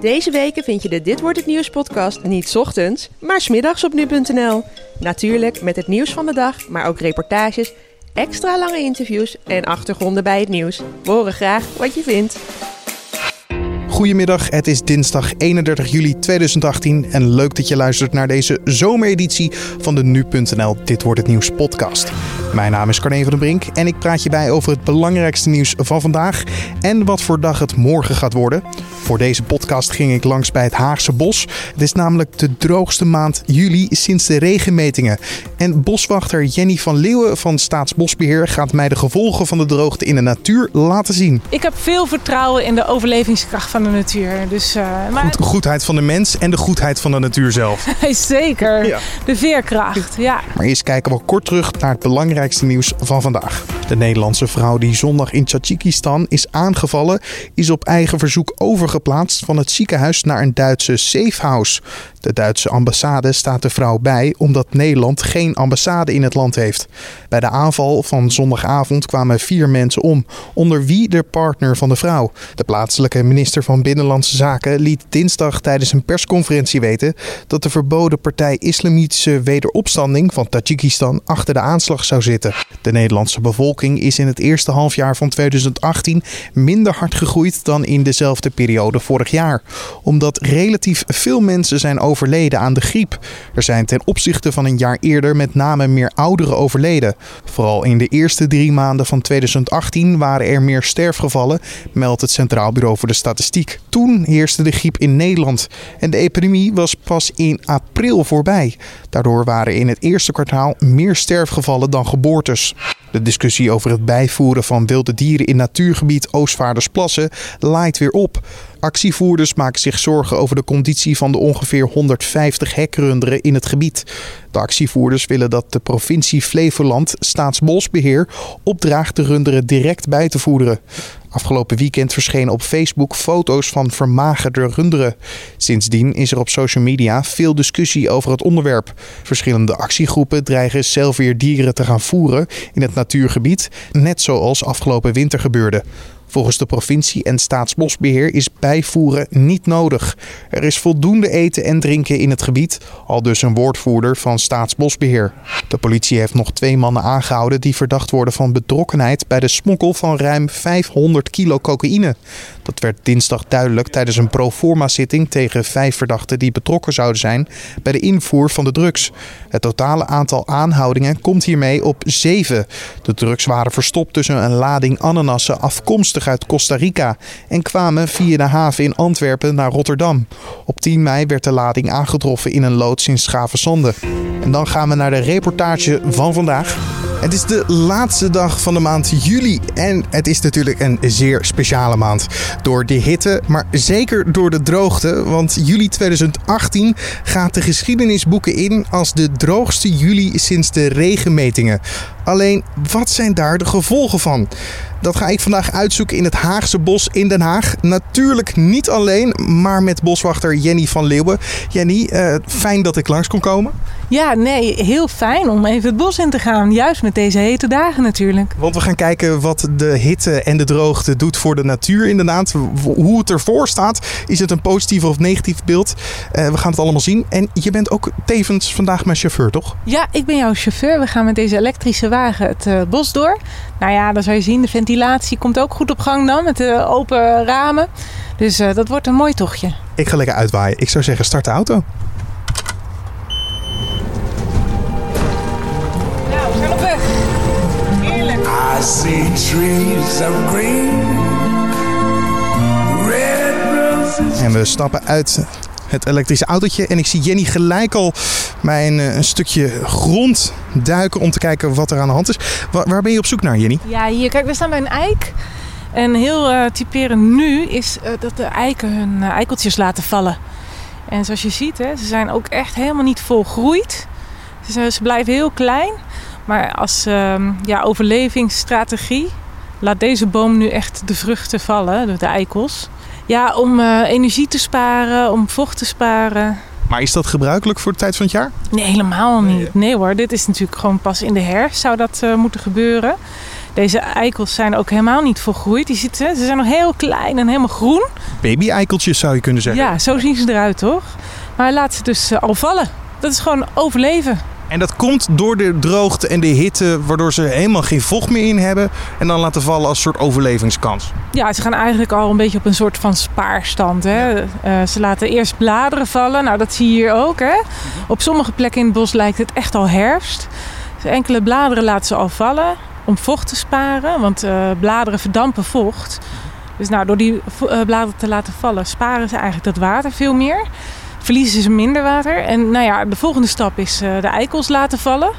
Deze weken vind je de Dit Wordt Het Nieuws podcast niet ochtends, maar 's middags op nu.nl. Natuurlijk met het nieuws van de dag, maar ook reportages, extra lange interviews en achtergronden bij het nieuws. We horen graag wat je vindt. Goedemiddag, het is dinsdag 31 juli 2018 en leuk dat je luistert naar deze zomereditie van de Nu.nl Dit Wordt Het Nieuws podcast. Mijn naam is Carne van den Brink en ik praat je bij over het belangrijkste nieuws van vandaag en wat voor dag het morgen gaat worden. Voor deze podcast ging ik langs bij het Haagse Bos. Het is namelijk de droogste maand juli sinds de regenmetingen. En boswachter Jenny van Leeuwen van Staatsbosbeheer gaat mij de gevolgen van de droogte in de natuur laten zien. Ik heb veel vertrouwen in de overlevingskracht van de natuur. Dus, uh, maar... Goed, goedheid van de mens en de goedheid van de natuur zelf. Zeker, ja. de veerkracht, ja. Maar eerst kijken we kort terug naar het belangrijkste nieuws van vandaag. De Nederlandse vrouw die zondag in Tajikistan is aangevallen, is op eigen verzoek overgeplaatst van het ziekenhuis naar een Duitse safehouse. De Duitse ambassade staat de vrouw bij omdat Nederland geen ambassade in het land heeft. Bij de aanval van zondagavond kwamen vier mensen om, onder wie de partner van de vrouw. De plaatselijke minister van Binnenlandse Zaken liet dinsdag tijdens een persconferentie weten dat de verboden partij Islamitische Wederopstanding van Tajikistan achter de aanslag zou zitten. De Nederlandse bevolking is in het eerste halfjaar van 2018 minder hard gegroeid dan in dezelfde periode vorig jaar, omdat relatief veel mensen zijn overleden aan de griep. Er zijn ten opzichte van een jaar eerder met name meer ouderen overleden. Vooral in de eerste drie maanden van 2018 waren er meer sterfgevallen, meldt het Centraal Bureau voor de Statistiek. Toen heerste de griep in Nederland en de epidemie was pas in april voorbij. Daardoor waren in het eerste kwartaal meer sterfgevallen dan geboortes. De discussie over het bijvoeren van wilde dieren in natuurgebied Oostvaardersplassen laait weer op. Actievoerders maken zich zorgen over de conditie van de ongeveer 150 hekrunderen in het gebied. De actievoerders willen dat de provincie Flevoland Staatsbosbeheer opdraagt de runderen direct bij te voederen. Afgelopen weekend verschenen op Facebook foto's van vermagerde runderen. Sindsdien is er op social media veel discussie over het onderwerp. Verschillende actiegroepen dreigen zelf weer dieren te gaan voeren in het natuurgebied, net zoals afgelopen winter gebeurde. Volgens de provincie en Staatsbosbeheer is bijvoeren niet nodig. Er is voldoende eten en drinken in het gebied, al dus een woordvoerder van Staatsbosbeheer. De politie heeft nog twee mannen aangehouden die verdacht worden van betrokkenheid bij de smokkel van ruim 500 kilo cocaïne. Dat werd dinsdag duidelijk tijdens een proforma-zitting tegen vijf verdachten die betrokken zouden zijn bij de invoer van de drugs. Het totale aantal aanhoudingen komt hiermee op zeven. De drugs waren verstopt tussen een lading ananassen afkomstig uit Costa Rica en kwamen via de haven in Antwerpen naar Rotterdam. Op 10 mei werd de lading aangetroffen in een loods in Schavenzande. En dan gaan we naar de reportage van vandaag. Het is de laatste dag van de maand juli en het is natuurlijk een zeer speciale maand. Door de hitte, maar zeker door de droogte, want juli 2018 gaat de geschiedenisboeken in als de droogste juli sinds de regenmetingen. Alleen, wat zijn daar de gevolgen van? Dat ga ik vandaag uitzoeken in het Haagse Bos in Den Haag. Natuurlijk niet alleen, maar met boswachter Jenny van Leeuwen. Jenny, uh, fijn dat ik langs kon komen. Ja, nee, heel fijn om even het bos in te gaan. Juist met deze hete dagen natuurlijk. Want we gaan kijken wat de hitte en de droogte doet voor de natuur inderdaad. Hoe het ervoor staat. Is het een positief of negatief beeld? Uh, we gaan het allemaal zien. En je bent ook tevens vandaag mijn chauffeur, toch? Ja, ik ben jouw chauffeur. We gaan met deze elektrische wagen het uh, bos door. Nou ja, dan zou je zien, de ventilatie komt ook goed op gang dan. Met de open ramen. Dus uh, dat wordt een mooi tochtje. Ik ga lekker uitwaaien. Ik zou zeggen, start de auto. Nou, we zijn op weg. Heerlijk. I see trees of green, red roses. En we stappen uit het elektrische autootje. En ik zie Jenny gelijk al mij een, een, stukje grond duiken om te kijken wat er aan de hand is. Waar, ben je op zoek naar, Jenny? Ja, hier, kijk, we staan bij een eik. En heel uh, typerend nu is uh, dat de eiken hun eikeltjes laten vallen. En zoals je ziet, hè, ze zijn ook echt helemaal niet volgroeid. Ze, ze blijven heel klein. Maar als uh, ja, overlevingsstrategie laat deze boom nu echt de vruchten vallen, de eikels. Ja, om uh, energie te sparen, om vocht te sparen. Maar is dat gebruikelijk voor de tijd van het jaar? Nee, helemaal niet. Nee hoor, dit is natuurlijk gewoon pas in de herfst zou dat uh, moeten gebeuren. Deze eikels zijn ook helemaal niet volgroeid. Die zitten, ze zijn nog heel klein en helemaal groen. Baby-eikeltjes zou je kunnen zeggen. Ja, zo zien ze eruit, toch? Maar laat ze dus eh, al vallen. Dat is gewoon overleven. En dat komt door de droogte en de hitte, waardoor ze helemaal geen vocht meer in hebben. En dan laten vallen als soort overlevingskans. Ja, ze gaan eigenlijk al een beetje op een soort van spaarstand. Hè? Eh, ze laten eerst bladeren vallen. Nou, dat zie je hier ook. Hè? Op sommige plekken in het bos lijkt het echt al herfst. Dus enkele bladeren laten ze al vallen om vocht te sparen. Want eh, bladeren verdampen vocht. Dus nou, door die eh, bladeren te laten vallen, sparen ze eigenlijk dat water veel meer. Verliezen ze minder water. En nou ja, de volgende stap is eh, de eikels laten vallen.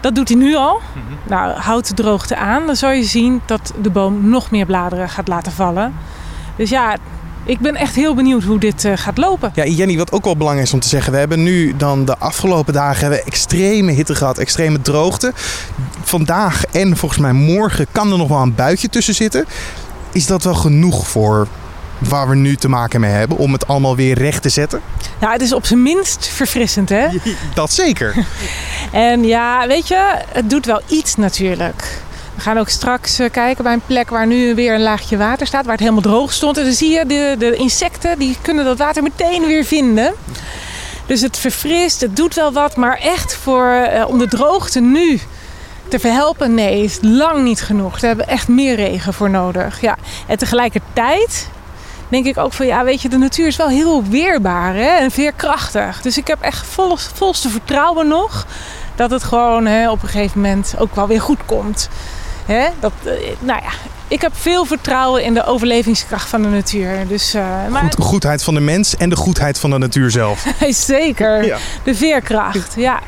Dat doet hij nu al. Nou, houdt de droogte aan, dan zal je zien dat de boom nog meer bladeren gaat laten vallen. Dus ja, ik ben echt heel benieuwd hoe dit eh, gaat lopen. Ja, Jenny, wat ook wel belangrijk is om te zeggen. We hebben nu dan de afgelopen dagen hebben we extreme hitte gehad, extreme droogte. Vandaag en volgens mij morgen kan er nog wel een buitje tussen zitten. Is dat wel genoeg voor waar we nu te maken mee hebben om het allemaal weer recht te zetten? Ja, het is op zijn minst verfrissend, hè? Dat zeker. En ja, weet je, het doet wel iets natuurlijk. We gaan ook straks eh, kijken bij een plek waar nu weer een laagje water staat, waar het helemaal droog stond. En dan zie je de, de insecten, die kunnen dat water meteen weer vinden. Dus het verfrist, het doet wel wat, maar echt voor, eh, om de droogte nu te verhelpen, nee, is lang niet genoeg. Daar hebben we echt meer regen voor nodig. Ja. En tegelijkertijd denk ik ook van, ja, weet je, de natuur is wel heel weerbaar hè? en veerkrachtig. Dus ik heb echt vol, volste vertrouwen nog dat het gewoon hè, op een gegeven moment ook wel weer goed komt. Hè? Dat, eh, nou ja, ik heb veel vertrouwen in de overlevingskracht van de natuur. Dus, eh, maar Goed, goedheid van de mens en de goedheid van de natuur zelf. zeker, Ja. de veerkracht, ja.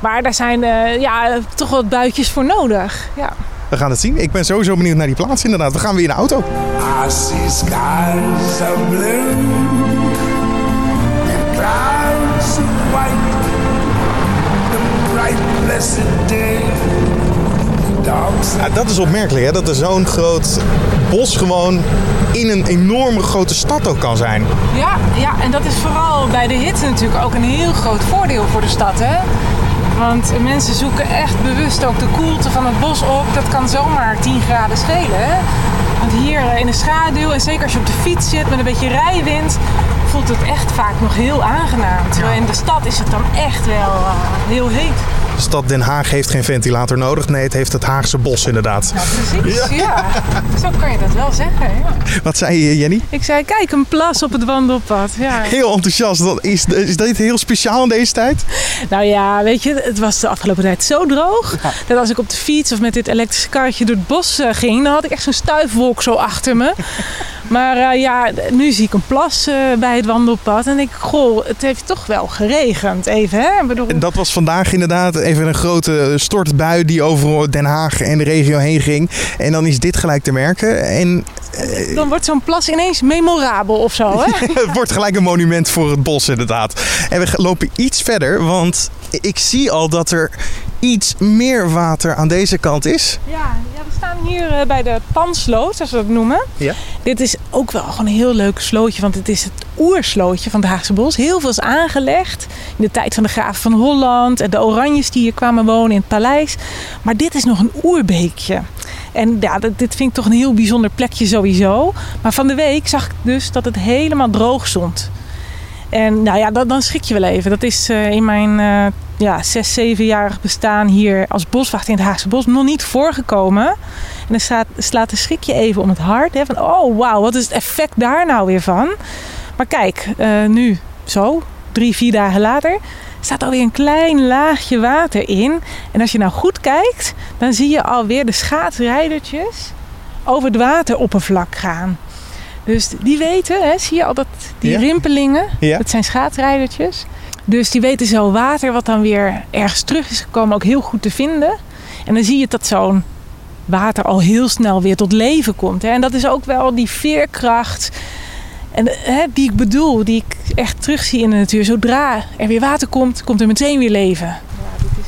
Maar daar zijn eh, ja, toch wat buitjes voor nodig. Ja. We gaan het zien. Ik ben sowieso benieuwd naar die plaats inderdaad. We gaan weer in de auto. I see skies of blue and clouds of white. The bright blessed day, Ja, dat is opmerkelijk hè, dat er zo'n groot bos gewoon in een enorme grote stad ook kan zijn. Ja, ja, en dat is vooral bij de hitte natuurlijk ook een heel groot voordeel voor de stad. Hè? Want mensen zoeken echt bewust ook de koelte van het bos op. Dat kan zomaar 10 graden schelen. Hè? Want hier in de schaduw, en zeker als je op de fiets zit met een beetje rijwind, voelt het echt vaak nog heel aangenaam. Terwijl in de stad is het dan echt wel eh, heel heet. De stad Den Haag heeft geen ventilator nodig. Nee, het heeft het Haagse bos inderdaad. Ja, precies. Ja. Zo kan je dat wel zeggen. Ja. Wat zei je Jenny? Ik zei, kijk, een plas op het wandelpad. Ja. Heel enthousiast. Dat is, is dit heel speciaal in deze tijd? Nou ja, weet je, het was de afgelopen tijd zo droog. Dat als ik op de fiets of met dit elektrische karretje door het bos eh, ging, dan had ik echt zo'n stuifwolk zo achter me. Maar eh, ja, nu zie ik een plas eh, bij het wandelpad. En ik, goh, het heeft toch wel geregend even, hè? Bedoel, En dat was vandaag inderdaad even een grote stortbui die over Den Haag en de regio heen ging. En dan is dit gelijk te merken. En dan wordt zo'n plas ineens memorabel of zo, hè? het wordt gelijk een monument voor het bos inderdaad. En we lopen iets verder, want ik zie al dat er iets meer water aan deze kant is. Ja, staan hier eh, bij de Pansloot, zoals we dat noemen. Ja. Dit is ook wel gewoon een heel leuk slootje, want het is het oerslootje van het Haagse Bos. Heel veel is aangelegd in de tijd van de graaf van Holland en de Oranjes die hier kwamen wonen in het paleis. Maar dit is nog een oerbeekje. En ja, dit vind ik toch een heel bijzonder plekje sowieso. Maar van de week zag ik dus dat het helemaal droog stond. En nou ja, dan, dan schrik je wel even. Dat is eh, in mijn eh, ja, zes, zevenjarig bestaan hier als boswachter in het Haagse Bos nog niet voorgekomen. En dan slaat, slaat de schrik je even om het hart. Hè, van, oh wauw, wat is het effect daar nou weer van? Maar kijk, eh, nu zo, drie, vier dagen later, staat alweer een klein laagje water in. En als je nou goed kijkt, dan zie je alweer de schaatsrijdertjes over het wateroppervlak gaan. Dus die weten, hè, zie je al dat die Ja. rimpelingen, Ja. dat zijn schaatsrijdertjes. Dus die weten zo water wat dan weer ergens terug is gekomen ook heel goed te vinden. En dan zie je dat zo'n water al heel snel weer tot leven komt. Hè. En dat is ook wel die veerkracht en, hè, die ik bedoel, die ik echt terugzie in de natuur. Zodra er weer water komt, komt er meteen weer leven. Ja, dit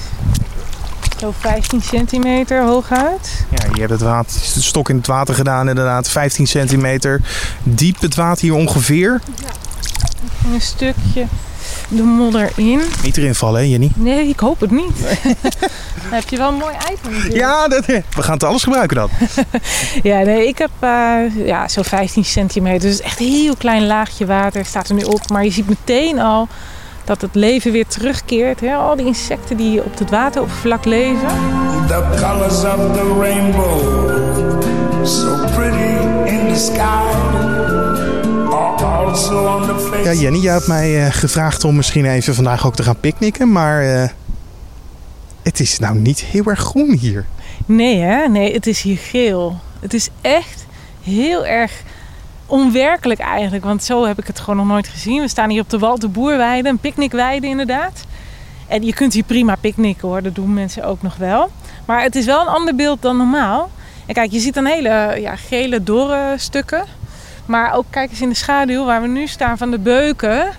is zo 15 centimeter hooguit. Ja, je hebt het water, de stok in het water gedaan inderdaad. 15 centimeter diep het water hier ongeveer. Een stukje. De modder in. Niet erin vallen, hè, Jenny? Nee, ik hoop het niet. dan heb je wel een mooi item natuurlijk. Ja, dat, we gaan het alles gebruiken dan. Ja, nee, ik heb eh, ja, zo'n 15 centimeter. Dus echt een heel klein laagje water staat er nu op. Maar je ziet meteen al dat het leven weer terugkeert. Hè? Al die insecten die op het wateroppervlak leven. The colors of the rainbow, so pretty in the sky, Ja, Jenny, jij hebt mij eh, gevraagd om misschien even vandaag ook te gaan picknicken. Maar eh, het is nou niet heel erg groen hier. Nee, hè? Nee, het is hier geel. Het is echt heel erg onwerkelijk eigenlijk. Want zo heb ik het gewoon nog nooit gezien. We staan hier op de Walter Boerweide, een picknickweide inderdaad. En je kunt hier prima picknicken hoor, dat doen mensen ook nog wel. Maar het is wel een ander beeld dan normaal. En kijk, je ziet dan hele ja, gele dorre stukken. Maar ook kijk eens in de schaduw waar we nu staan van de beuken.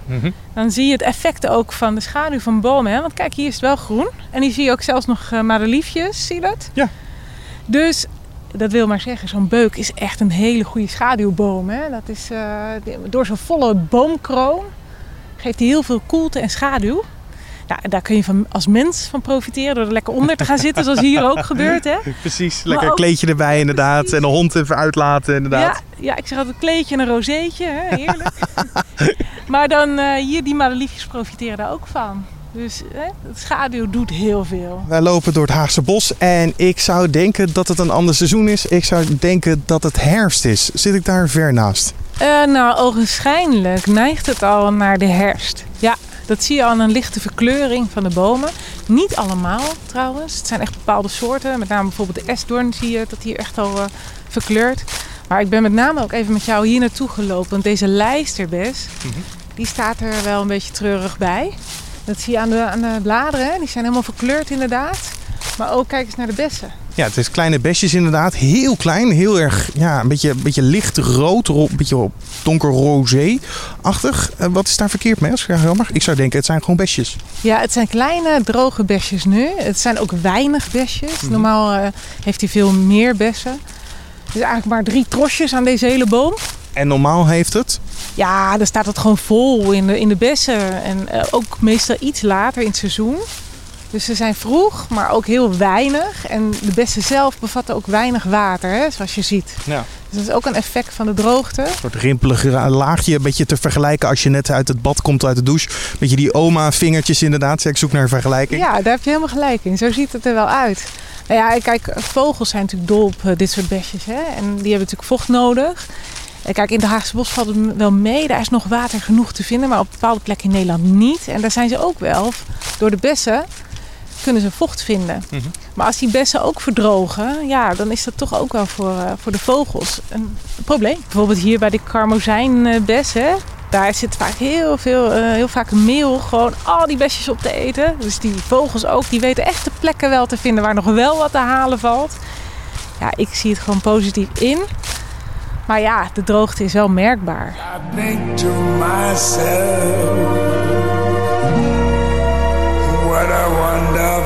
Dan zie je het effect ook van de schaduw van bomen. Hè? Want kijk, hier is het wel groen. En hier zie je ook zelfs nog uh, madeliefjes, zie je dat? Ja. Dus dat wil maar zeggen, zo'n beuk is echt een hele goede schaduwboom. Hè? Dat is, eh, door zo'n volle boomkroon geeft hij heel veel koelte en schaduw. Nou, daar kun je van, als mens van profiteren door er lekker onder te gaan zitten, zoals hier ook gebeurt. Hè? Precies, lekker ook- kleedje erbij inderdaad. Precies. En de hond even uitlaten inderdaad. Ja, ja, ik zeg altijd kleedje en een rozeetje. Hè? Heerlijk. maar dan eh, hier, die madeliefjes profiteren daar ook van. Dus hè, het schaduw doet heel veel. Wij lopen door het Haagse bos en ik zou denken dat het een ander seizoen is. Ik zou denken dat het herfst is. Zit ik daar ver naast? Eh, nou, ogenschijnlijk neigt het al naar de herfst. Ja, dat zie je al aan een lichte verkleuring van de bomen. Niet allemaal trouwens. Het zijn echt bepaalde soorten. Met name bijvoorbeeld de esdoorn zie je dat die echt al eh, verkleurt. Maar ik ben met name ook even met jou hier naartoe gelopen. Want deze lijsterbes, die staat er wel een beetje treurig bij. Dat zie je aan de, aan de bladeren. hè. Die zijn helemaal verkleurd inderdaad. Maar ook kijk eens naar de bessen. Ja, het is kleine besjes inderdaad. Heel klein, heel erg, ja, een beetje, een beetje licht rood, ro- een beetje donker rosé-achtig. Eh, wat is daar verkeerd mee? Als ik ja, jammer. Ik zou denken, het zijn gewoon besjes. Ja, het zijn kleine droge besjes nu. Het zijn ook weinig besjes. Normaal eh, heeft hij veel meer bessen. Dus eigenlijk maar drie trosjes aan deze hele boom. En normaal heeft het, Ja, dan staat het gewoon vol in de, in de bessen. En eh, ook meestal iets later in het seizoen. Dus ze zijn vroeg, maar ook heel weinig. En de bessen zelf bevatten ook weinig water, hè, zoals je ziet. Ja. Dus dat is ook een effect van de droogte. een soort rimpelig laagje, een beetje te vergelijken als je net uit het bad komt, uit de douche. Beetje die oma-vingertjes inderdaad. Ik zoek naar een vergelijking. Ja, daar heb je helemaal gelijk in. Zo ziet het er wel uit. Nou ja, kijk, vogels zijn natuurlijk dol op eh, dit soort besjes. Hè? En die hebben natuurlijk vocht nodig. En kijk, in de Haagse bos valt het wel mee. Daar is nog water genoeg te vinden, maar op bepaalde plekken in Nederland niet. En daar zijn ze ook wel. Door de bessen kunnen ze vocht vinden. Mhm. Maar als die bessen ook verdrogen, ja, dan is dat toch ook wel voor, eh, voor de vogels een probleem. Bijvoorbeeld hier bij de karmozijnbes, hè. Daar zit vaak heel, veel, eh, heel vaak een meel gewoon al die besjes op te eten. Dus die vogels ook, die weten echt de plekken wel te vinden waar nog wel wat te halen valt. Ja, ik zie het gewoon positief in. Maar ja, de droogte is wel merkbaar. I think to myself,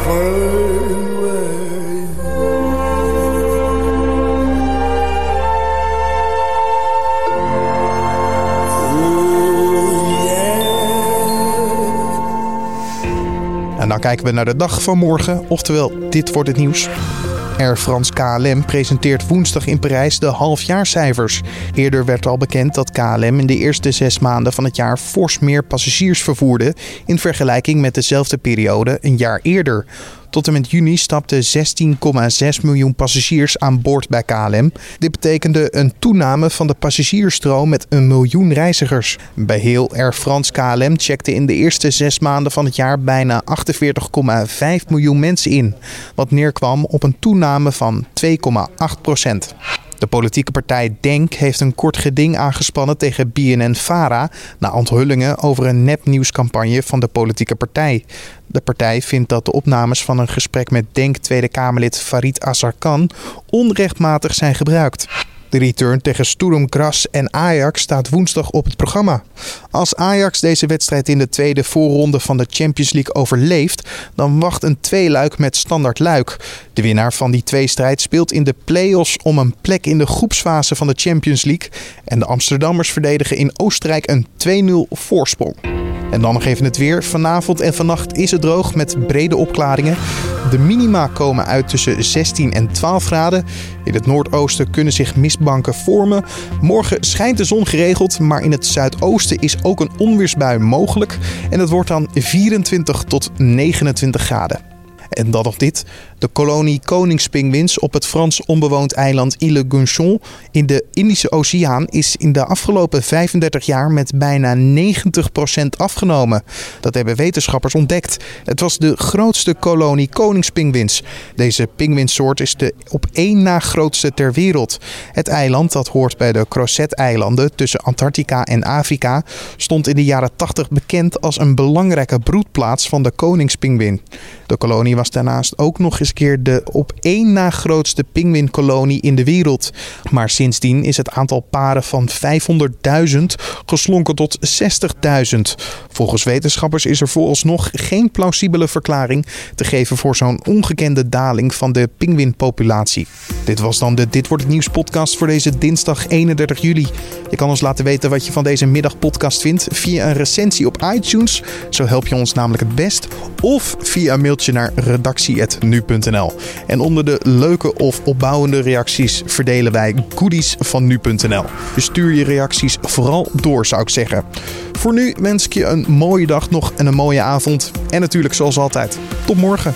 En dan kijken we naar de dag van morgen, oftewel dit wordt het nieuws. Air France KLM presenteert woensdag in Parijs de halfjaarcijfers. Eerder werd al bekend dat KLM in de eerste zes maanden van het jaar fors meer passagiers vervoerde in vergelijking met dezelfde periode een jaar eerder. Tot en met juni stapten 16,6 miljoen passagiers aan boord bij KLM. Dit betekende een toename van de passagiersstroom met een miljoen reizigers. Bij heel Air France KLM checkte in de eerste zes maanden van het jaar bijna 48,5 miljoen mensen in. Wat neerkwam op een toename van 2,8 procent. De politieke partij DENK heeft een kort geding aangespannen tegen BNN-Vara na onthullingen over een nepnieuwscampagne van de politieke partij. De partij vindt dat de opnames van een gesprek met DENK Tweede Kamerlid Farid Azarkan onrechtmatig zijn gebruikt. De return tegen Sturm Graz en Ajax staat woensdag op het programma. Als Ajax deze wedstrijd in de tweede voorronde van de Champions League overleeft, dan wacht een tweeluik met standaard luik. De winnaar van die tweestrijd speelt in de play-offs om een plek in de groepsfase van de Champions League. En de Amsterdammers verdedigen in Oostenrijk een 2-0 voorsprong. En dan nog even het weer. Vanavond en vannacht is het droog met brede opklaringen. De minima komen uit tussen 16 en 12 graden. In het noordoosten kunnen zich mistbanken vormen. Morgen schijnt de zon geregeld, maar in het zuidoosten is ook een onweersbui mogelijk. En het wordt dan 24 tot 29 graden. En dan nog dit. De kolonie koningspingwins op het Frans onbewoond eiland Ile Gunchon in de Indische Oceaan is in de afgelopen 35 jaar met bijna 90% afgenomen. Dat hebben wetenschappers ontdekt. Het was de grootste kolonie koningspingwins. Deze pingwinsoort is de op één na grootste ter wereld. Het eiland, dat hoort bij de Crozet-eilanden tussen Antarctica en Afrika, stond in de jaren 80 bekend als een belangrijke broedplaats van de koningspingwin. De kolonie daarnaast ook nog eens keer de op één na grootste pinguïnkolonie in de wereld. Maar sindsdien is het aantal paren van 500.000 geslonken tot 60.000. Volgens wetenschappers is er vooralsnog geen plausibele verklaring te geven voor zo'n ongekende daling van de pinguïnpopulatie. Dit was dan de Dit wordt het nieuws podcast voor deze dinsdag 31 juli. Je kan ons laten weten wat je van deze middagpodcast vindt via een recensie op iTunes. Zo help je ons namelijk het best. Of via een mailtje naar redactie.nu.nl. En onder de leuke of opbouwende reacties verdelen wij goodies van nu.nl. Dus stuur je reacties vooral door, zou ik zeggen. Voor nu wens ik je een mooie dag nog en een mooie avond. En natuurlijk zoals altijd, tot morgen.